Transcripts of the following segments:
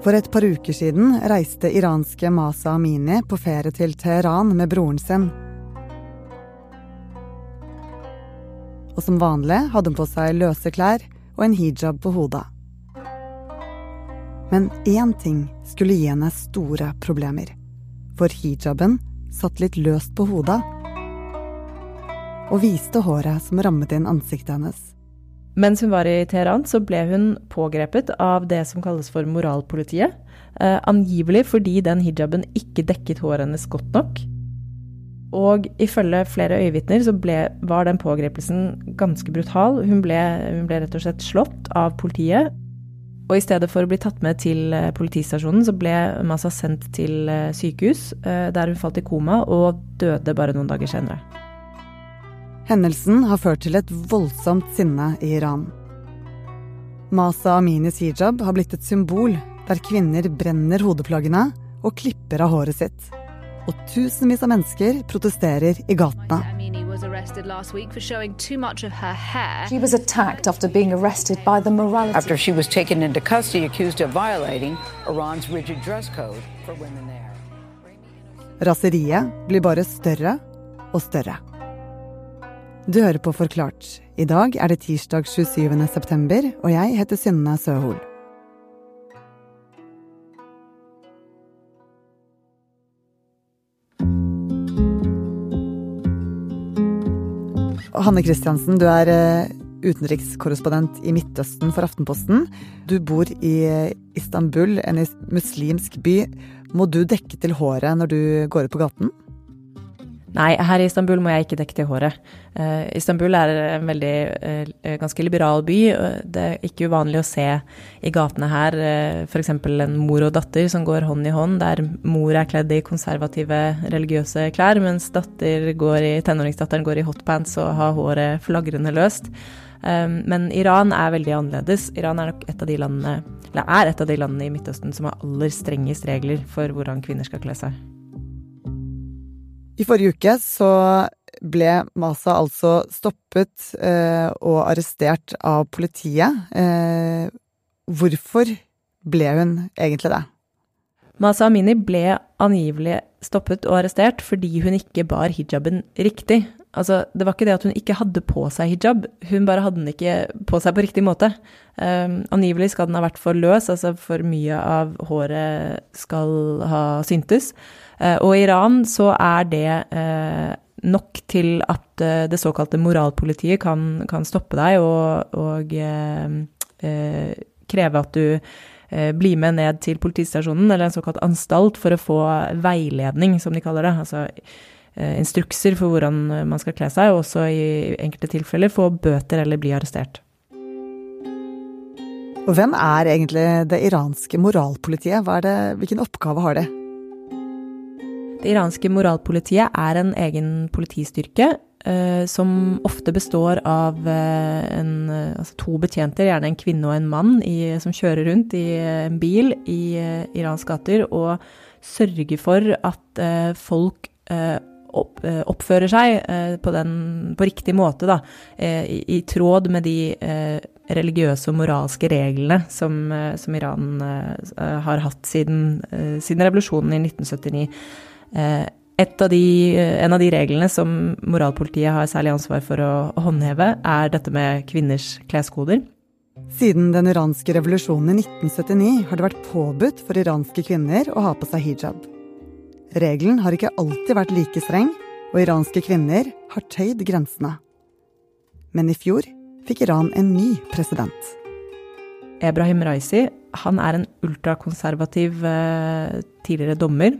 For et par uker siden reiste iranske Masa Amini på ferie til Teheran med broren sin. Og som vanlig hadde hun på seg løse klær og en hijab på hodet. Men én ting skulle gi henne store problemer. For hijaben satt litt løst på hodet og viste håret som rammet inn ansiktet hennes. Mens hun var i Teheran, så ble hun pågrepet av det som kalles for moralpolitiet. Eh, angivelig fordi den hijaben ikke dekket håret hennes godt nok. Og ifølge flere øyevitner så ble, var den pågrepelsen ganske brutal. Hun ble, hun ble, rett og slett slått av politiet. Og i stedet for å bli tatt med til eh, politistasjonen, så ble Masa sendt til eh, sykehus, eh, der hun falt i koma og døde bare noen dager senere. Hendelsen har ført til et voldsomt sinne i Iran. Masa Aminis hijab har blitt et symbol der kvinner brenner hodeplaggene og klipper av håret sitt. Og tusenvis av mennesker protesterer i gatene. She was attacked after being arrested by the morality. After she was taken into custody accused of violating Iran's rigid dress code for women there. Raseriet blir bare større og større. Du hører på Forklart. I dag er det tirsdag 27. september, og jeg heter Synne Søhol. Hanne Kristiansen, du er eh, utenrikskorrespondent i Midtøsten for Aftenposten. Du bor i eh, Istanbul, en muslimsk by. Må du dekke til håret når du går ut på gaten? Nei, her i Istanbul må jeg ikke dekke til håret. Uh, Istanbul er en veldig uh, ganske liberal by. Det er ikke uvanlig å se i gatene her uh, f.eks. en mor og datter som går hånd i hånd, der mor er kledd i konservative religiøse klær, mens datter går i, tenåringsdatteren går i hotpants og har håret flagrende løst. Um, men Iran er veldig annerledes. Iran er nok et av de landene, eller er et av de landene i Midtøsten som har aller strengest regler for hvordan kvinner skal kle seg. I forrige uke så ble Masa altså stoppet eh, og arrestert av politiet. Eh, hvorfor ble hun egentlig det? Masa Amini ble angivelig stoppet og arrestert fordi hun ikke bar hijaben riktig. Altså, det var ikke det at hun ikke hadde på seg hijab, hun bare hadde den ikke på seg på riktig måte. Um, angivelig skal den ha vært for løs, altså for mye av håret skal ha syntes. Uh, og i Iran så er det uh, nok til at uh, det såkalte moralpolitiet kan, kan stoppe deg og, og kreve at du blir med ned til politistasjonen, eller en såkalt anstalt, for å få veiledning, som de kaller det. Altså instrukser for hvordan eh, man skal kle seg, og også i enkelte tilfeller få bøter eller bli arrestert. Og hvem er egentlig det iranske moralpolitiet? Det, hvilken oppgave har de? Det iranske moralpolitiet er en egen politistyrke eh, som ofte består av eh, en, altså to betjenter, gjerne en kvinne og en mann, i, som kjører rundt i en bil i eh, Irans gater og sørger for at eh, folk opp, eh, oppfører seg eh, på, den, på, riktig måte, da, eh, i, i, tråd med de religiøse og moralske reglene som, som Iran har hatt siden, siden, revolusjonen i 1979. Av de, en av de reglene som moralpolitiet har særlig ansvar for å håndheve, er dette med kvinners kleskoder. Siden den iranske revolusjonen i 1979 har det vært påbudt for iranske kvinner å ha på seg hijab. Regelen har ikke alltid vært like streng, og iranske kvinner har tøyd grensene. Men i fjor fikk Iran en ny president. Ebrahim Raisi han er en ultrakonservativ eh, tidligere dommer.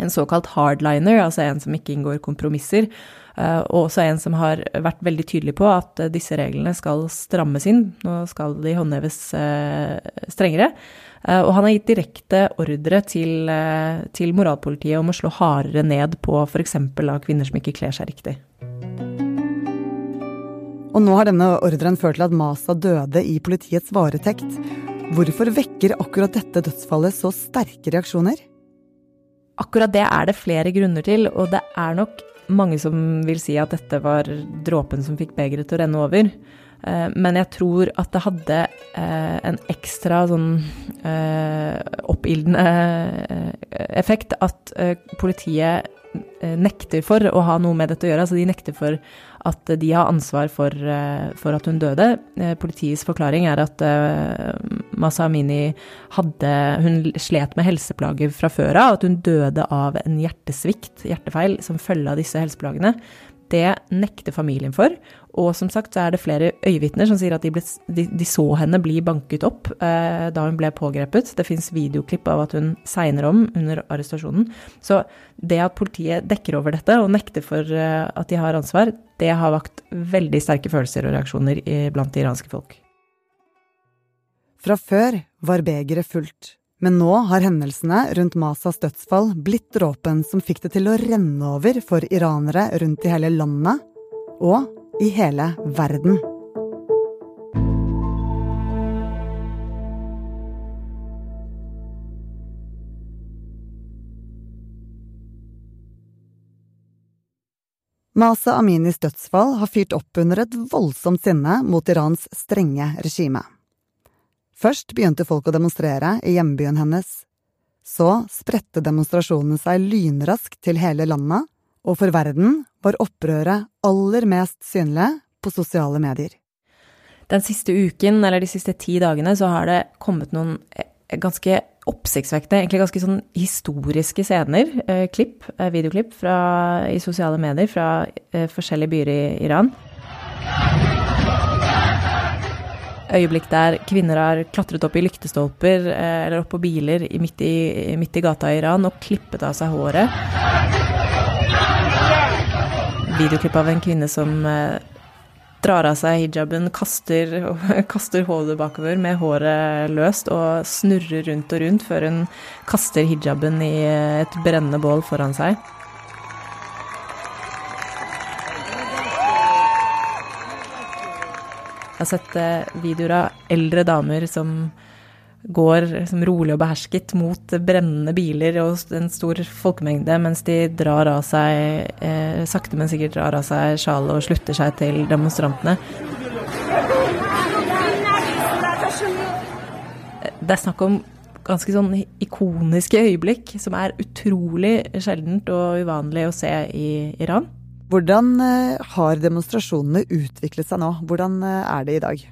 En såkalt hardliner, altså en som ikke inngår kompromisser. Eh, og også en som har vært veldig tydelig på at eh, disse reglene skal strammes inn. Nå skal de håndheves eh, strengere. Og han har gitt direkte ordre til, til moralpolitiet om å slå hardere ned på f.eks. kvinner som ikke kler seg riktig. Og nå har denne ordren ført til at Masa døde i politiets varetekt. Hvorfor vekker akkurat dette dødsfallet så sterke reaksjoner? Akkurat det er det flere grunner til, og det er nok mange som vil si at dette var dråpen som fikk begeret til å renne over. Eh, men jeg tror at det hadde eh, en ekstra sånn oppildende effekt at politiet nekter for å ha noe med dette å gjøre. Altså de nekter for at de har ansvar for, for at hun døde. Politiets forklaring er at Masa Amini hadde Hun slet med helseplager fra før av, at hun døde av en hjertesvikt, hjertefeil, som følge av disse helseplagene. Det nekter familien for. Og som sagt så er det flere øyevitner som sier at de, ble, de, de så henne bli banket opp eh, da hun ble pågrepet. Det fins videoklipp av at hun segner om under arrestasjonen. Så det at politiet dekker over dette og nekter for eh, at de har ansvar, det har vakt veldig sterke følelser og reaksjoner i, blant det iranske folk. Fra før var begeret fullt. Men nå har hendelsene rundt Masas dødsfall blitt dråpen som fikk det til å renne over for iranere rundt i hele landet og i hele verden. Masa Aminis dødsfall har fyrt opp under et voldsomt sinne mot Irans strenge regime. Først begynte folk å demonstrere i hjembyen hennes. Så spredte demonstrasjonene seg lynraskt til hele landet, og for verden var opprøret aller mest synlig på sosiale medier. Den siste uken, eller de siste ti dagene, så har det kommet noen eh, ganske oppsiktsvekkende, egentlig ganske sånn historiske scener, eh, klipp, eh, videoklipp fra, i sosiale medier fra forskjellige byer i Iran øyeblikk der kvinner har klatret opp i lyktestolper eh, eller opp på biler midt i, midt i gata i Iran og klippet av seg håret. Videoklipp av en kvinne som eh, drar av seg hijaben, kaster, kaster hodet bakover med håret løst og snurrer rundt og rundt før hun kaster hijaben i et brennende bål foran seg. Jeg har sett eh, videoer av eldre damer som går som rolig og behersket mot brennende biler og en stor folkemengde, mens de drar av seg, eh, sakte, men sikkert drar av seg sjalet og slutter seg til demonstrantene. Det er snakk om ganske sånn ikoniske øyeblikk som er utrolig sjeldent og uvanlig å se i Iran. Hvordan eh, har demonstrasjonene utviklet seg nå? Hvordan eh, er det i dag?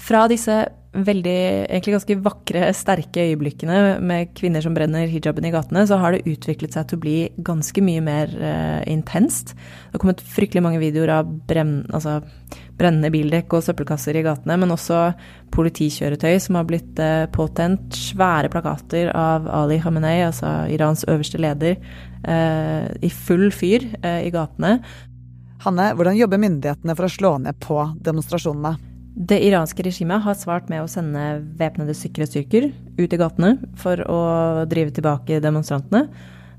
Fra disse veldig, egentlig ganske vakre, sterke øyeblikkene med kvinner som brenner hijaben i gatene, så har det utviklet seg til å bli ganske mye mer uh, intenst. Det har kommet fryktelig mange videoer av brenn, altså, brennende bildekk og søppelkasser i gatene, men også politikjøretøy som har blitt uh, påtent. Svære plakater av Ali Khamenei, altså Irans øverste leder, i full fyr i gatene. Hanne, hvordan jobber myndighetene for å slå ned på demonstrasjonene? Det iranske regimet har svart med å sende væpnede sikkerhetsstyrker ut i gatene for å drive tilbake demonstrantene.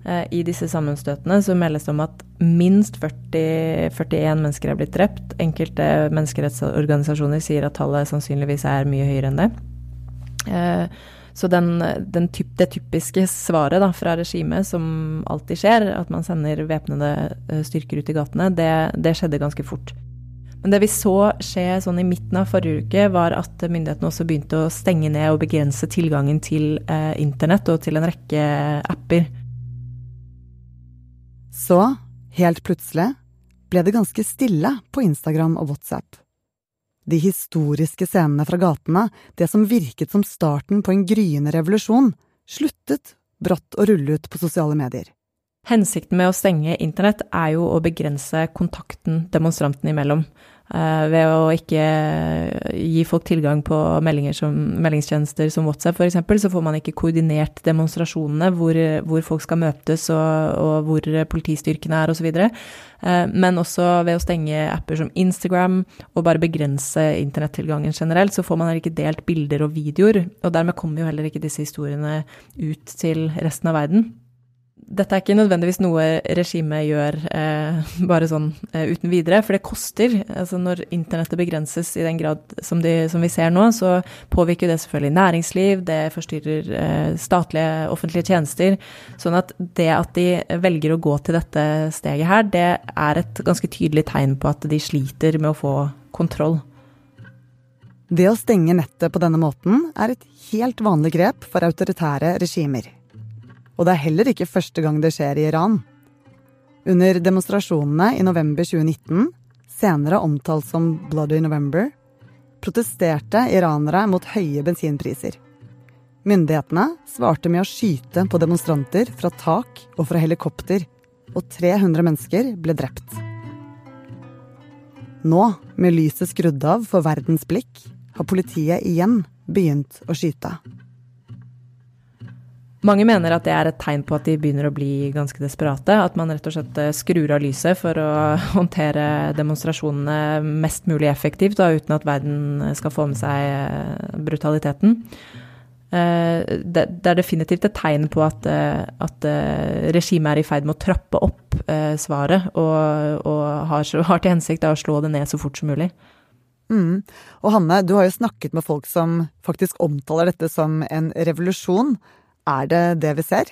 Eh, I disse sammenstøtene så meldes det om at minst 40, 41 mennesker er blitt drept. Enkelte menneskerettsorganisasjoner sier at tallet sannsynligvis er mye høyere enn det. Så den, den typ, det typiske svaret da, fra regimet, som alltid skjer, at man sender væpnede eh, styrker ut i gatene, det, det skjedde ganske fort. Men det vi så skje sånn i midten av forrige uke, var at myndighetene også begynte å stenge ned og begrense tilgangen til eh, internett og til en rekke apper. Så, helt plutselig, ble det ganske stille på Instagram og WhatsApp. De historiske scenene fra gatene, det som virket som starten på en gryende revolusjon, sluttet brått å rulle ut på sosiale medier. Hensikten med å stenge internett er jo å begrense kontakten demonstrantene imellom. Uh, ved å ikke gi folk tilgang på som, meldingstjenester som WhatsApp f.eks., så får man ikke koordinert demonstrasjonene, hvor, hvor folk skal møtes og, og hvor politistyrkene er osv. Uh, eh, men også ved å stenge apper som Instagram og bare begrense internettilgangen generelt, så får man heller ikke delt bilder og videoer. Og dermed kommer jo heller ikke disse historiene ut til resten av verden dette er ikke nødvendigvis noe regimet gjør eh, bare sånn eh, uten videre, for det koster. Altså når internettet begrenses i den grad som, de, som, vi ser nå, så påvirker det selvfølgelig næringsliv, det forstyrrer eh, statlige, offentlige tjenester. Sånn at det at de velger å gå til dette steget her, det er et ganske tydelig tegn på at de sliter med å få kontroll. Det å stenge nettet på denne måten er et helt vanlig grep for autoritære regimer. Og det er heller ikke første gang det skjer i Iran. Under demonstrasjonene i november 2019, senere omtalt som Bloody November, protesterte iranere mot høye bensinpriser. Myndighetene svarte med å skyte på demonstranter fra tak og fra helikopter, og 300 mennesker ble drept. Nå, med lyset skrudd av for verdens blikk, har politiet igjen begynt å skyte. Mange mener at det er et tegn på at de begynner å bli ganske desperate. At man rett og slett eh, skrur av lyset for å håndtere demonstrasjonene mest mulig effektivt, da, uten at verden skal få med seg eh, brutaliteten. Eh, det, er definitivt et tegn på at, at regimet er i ferd med å trappe opp svaret, og, og har, har, til hensikt å slå det ned så fort som mulig. Mm. Og Hanne, du har jo snakket med folk som faktisk omtaler dette som en revolusjon. Er det det vi ser?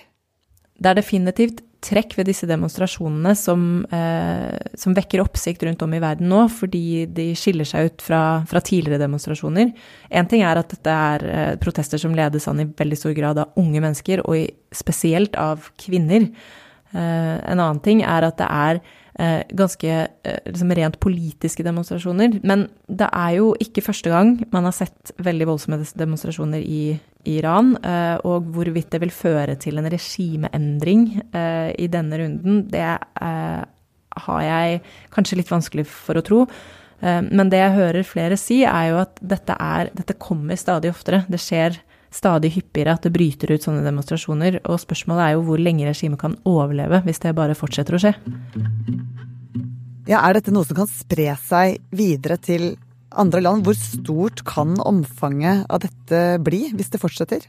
Det er definitivt trekk ved disse demonstrasjonene som, eh, som, vekker oppsikt rundt om i verden nå, fordi de skiller seg ut fra, fra tidligere demonstrasjoner. Én ting er at dette er eh, protester som ledes an i veldig stor grad av unge mennesker, og i, spesielt av kvinner. Eh, en annen ting er at det er ganske eh, liksom rent politiske demonstrasjoner. Men det er jo ikke første gang man har sett veldig voldsomme demonstrasjoner i Iran, eh, og hvorvidt det vil føre til en regimeendring eh, i denne runden, det eh, har jeg kanskje litt vanskelig for å tro. Men det jeg hører flere si, er jo at dette, er, dette kommer stadig oftere. Det skjer stadig hyppigere at det bryter ut sånne demonstrasjoner. Og spørsmålet er jo hvor lenge regimet kan overleve hvis det bare fortsetter å skje. Ja, Er dette noe som kan spre seg videre til andre land. Hvor stort kan omfanget av dette bli, hvis det fortsetter?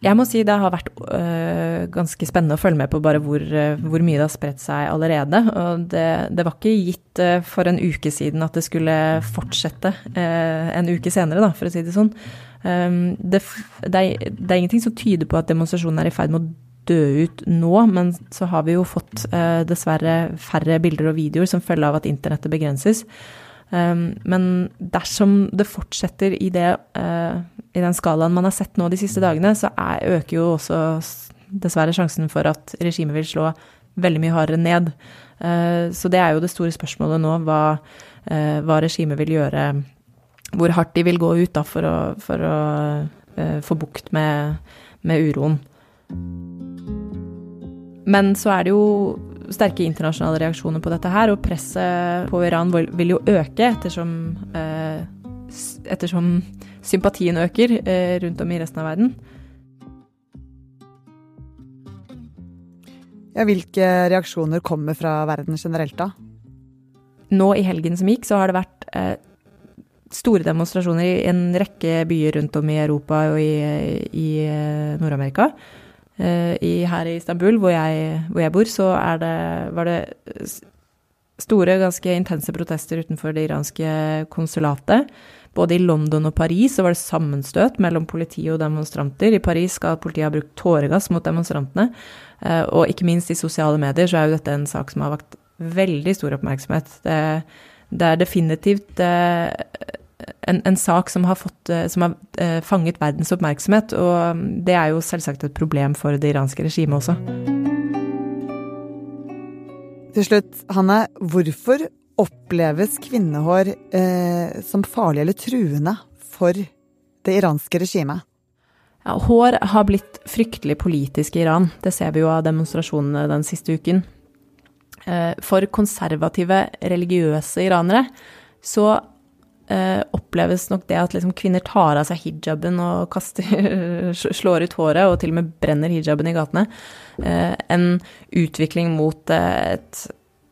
Jeg må si det har vært øh, ganske spennende å følge med på bare hvor, øh, hvor mye det har spredt seg allerede. Og det, det var ikke gitt øh, for en uke siden at det skulle fortsette øh, en uke senere, da, for å si det sånn. Um, det, det, er, det, er, ingenting som tyder på at demonstrasjonen er i ferd med å dø ut nå, men så har vi jo fått eh, dessverre færre bilder og videoer som følge av at internettet begrenses. Um, men dersom det fortsetter i, det, uh, i den skalaen man har sett nå de siste dagene, så er, øker jo også dessverre sjansen for at regimet vil slå veldig mye hardere ned. Uh, så det er jo det store spørsmålet nå, hva, uh, hva regimet vil gjøre. Hvor hardt de vil gå ut da, for å, for å få bukt med, med uroen. Men så er det jo sterke internasjonale reaksjoner på dette her, og presset på Iran vil jo øke ettersom, eh, ettersom sympatien øker eh, rundt om i resten av verden. Ja, hvilke reaksjoner kommer fra verden generelt, da? Nå i helgen som gikk, så har det vært eh, store demonstrasjoner i en rekke byer rundt om i Europa og i, i eh, Nord-Amerika. Eh, i, her i Istanbul, hvor jeg, hvor jeg bor, så det, var det store, ganske intense protester utenfor det iranske konsulatet. Både i London og Paris så var det sammenstøt mellom politi og demonstranter. I Paris skal politiet ha brukt tåregass mot demonstrantene. Eh, og ikke minst i sosiale medier så er jo dette en sak som har vakt veldig stor oppmerksomhet. Det, det er definitivt eh, en, en, sak som har, fått, eh, som har eh, fanget verdens oppmerksomhet, og mm, det er jo selvsagt et problem for det iranske regimet også. Til slutt, Hanne, hvorfor oppleves kvinnehår eh, som farlig eller truende for det iranske regimet? Ja, hår har blitt fryktelig politisk i Iran. Det ser vi jo av demonstrasjonene den siste uken. Eh, for konservative, religiøse iranere så eh, oppleves nok det at liksom kvinner tar av seg hijaben og kaster, slår ut håret og til og med brenner hijaben i gatene, eh, en utvikling mot eh, et,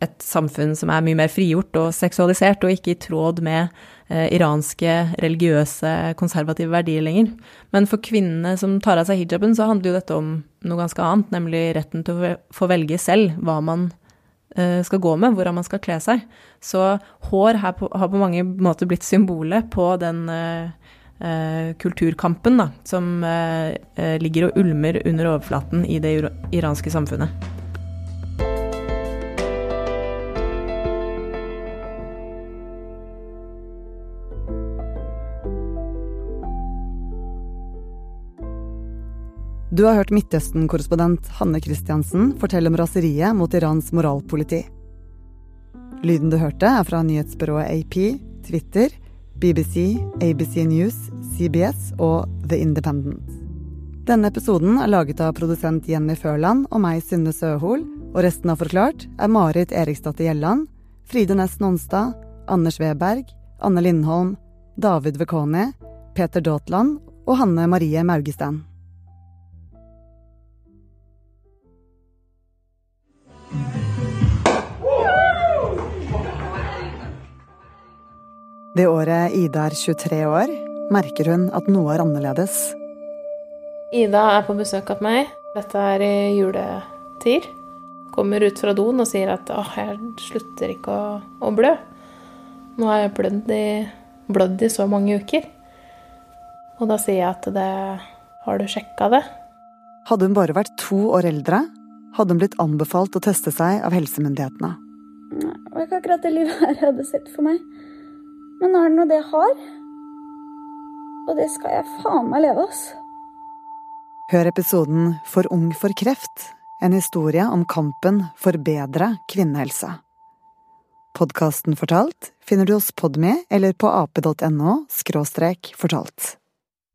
et, samfunn som er mye mer frigjort og seksualisert, og ikke i tråd med eh, iranske religiøse, konservative verdier lenger. Men for kvinnene som tar av seg hijaben, så handler jo dette om noe ganske annet, nemlig retten til å få velge selv hva man skal gå med, hvordan man skal kle seg. Så hår har på, mange måter blitt symbolet på den uh, uh, kulturkampen da, som ligger og ulmer under overflaten i det iranske samfunnet. Du har hørt Midtøsten-korrespondent Hanne Christiansen fortelle om raseriet mot Irans moralpoliti. Lyden du hørte, er fra nyhetsbyrået AP, Twitter, BBC, ABC News, CBS og The Independent. Denne episoden er laget av produsent Jenny Førland og meg, Synne Søhol, og resten av Forklart er Marit Eriksdatter Gjelland, Fride Næss Nonstad, Anders Weberg, Anne Lindholm, David Vekoni, Peter Daatland og Hanne Marie Maugesten. Det året Ida er 23 år, merker hun at noe er annerledes. Ida er på besøk hos meg. Dette er i juletid. Kommer ut fra doen og sier at åh, jeg slutter ikke å, å blø. Nå har jeg blødd i, blødd i så mange uker. Og da sier jeg at det Har du sjekka det? Hadde hun bare vært to år eldre, hadde hun blitt anbefalt å teste seg av helsemyndighetene. Det var ikke akkurat det livet her jeg hadde sett for meg. Men er det nå det jeg har. Og det skal jeg faen meg leve, ass. Hør episoden For ung for kreft, en historie om kampen for bedre kvinnehelse. Podkasten Fortalt finner du hos Podme eller på ap.no – fortalt.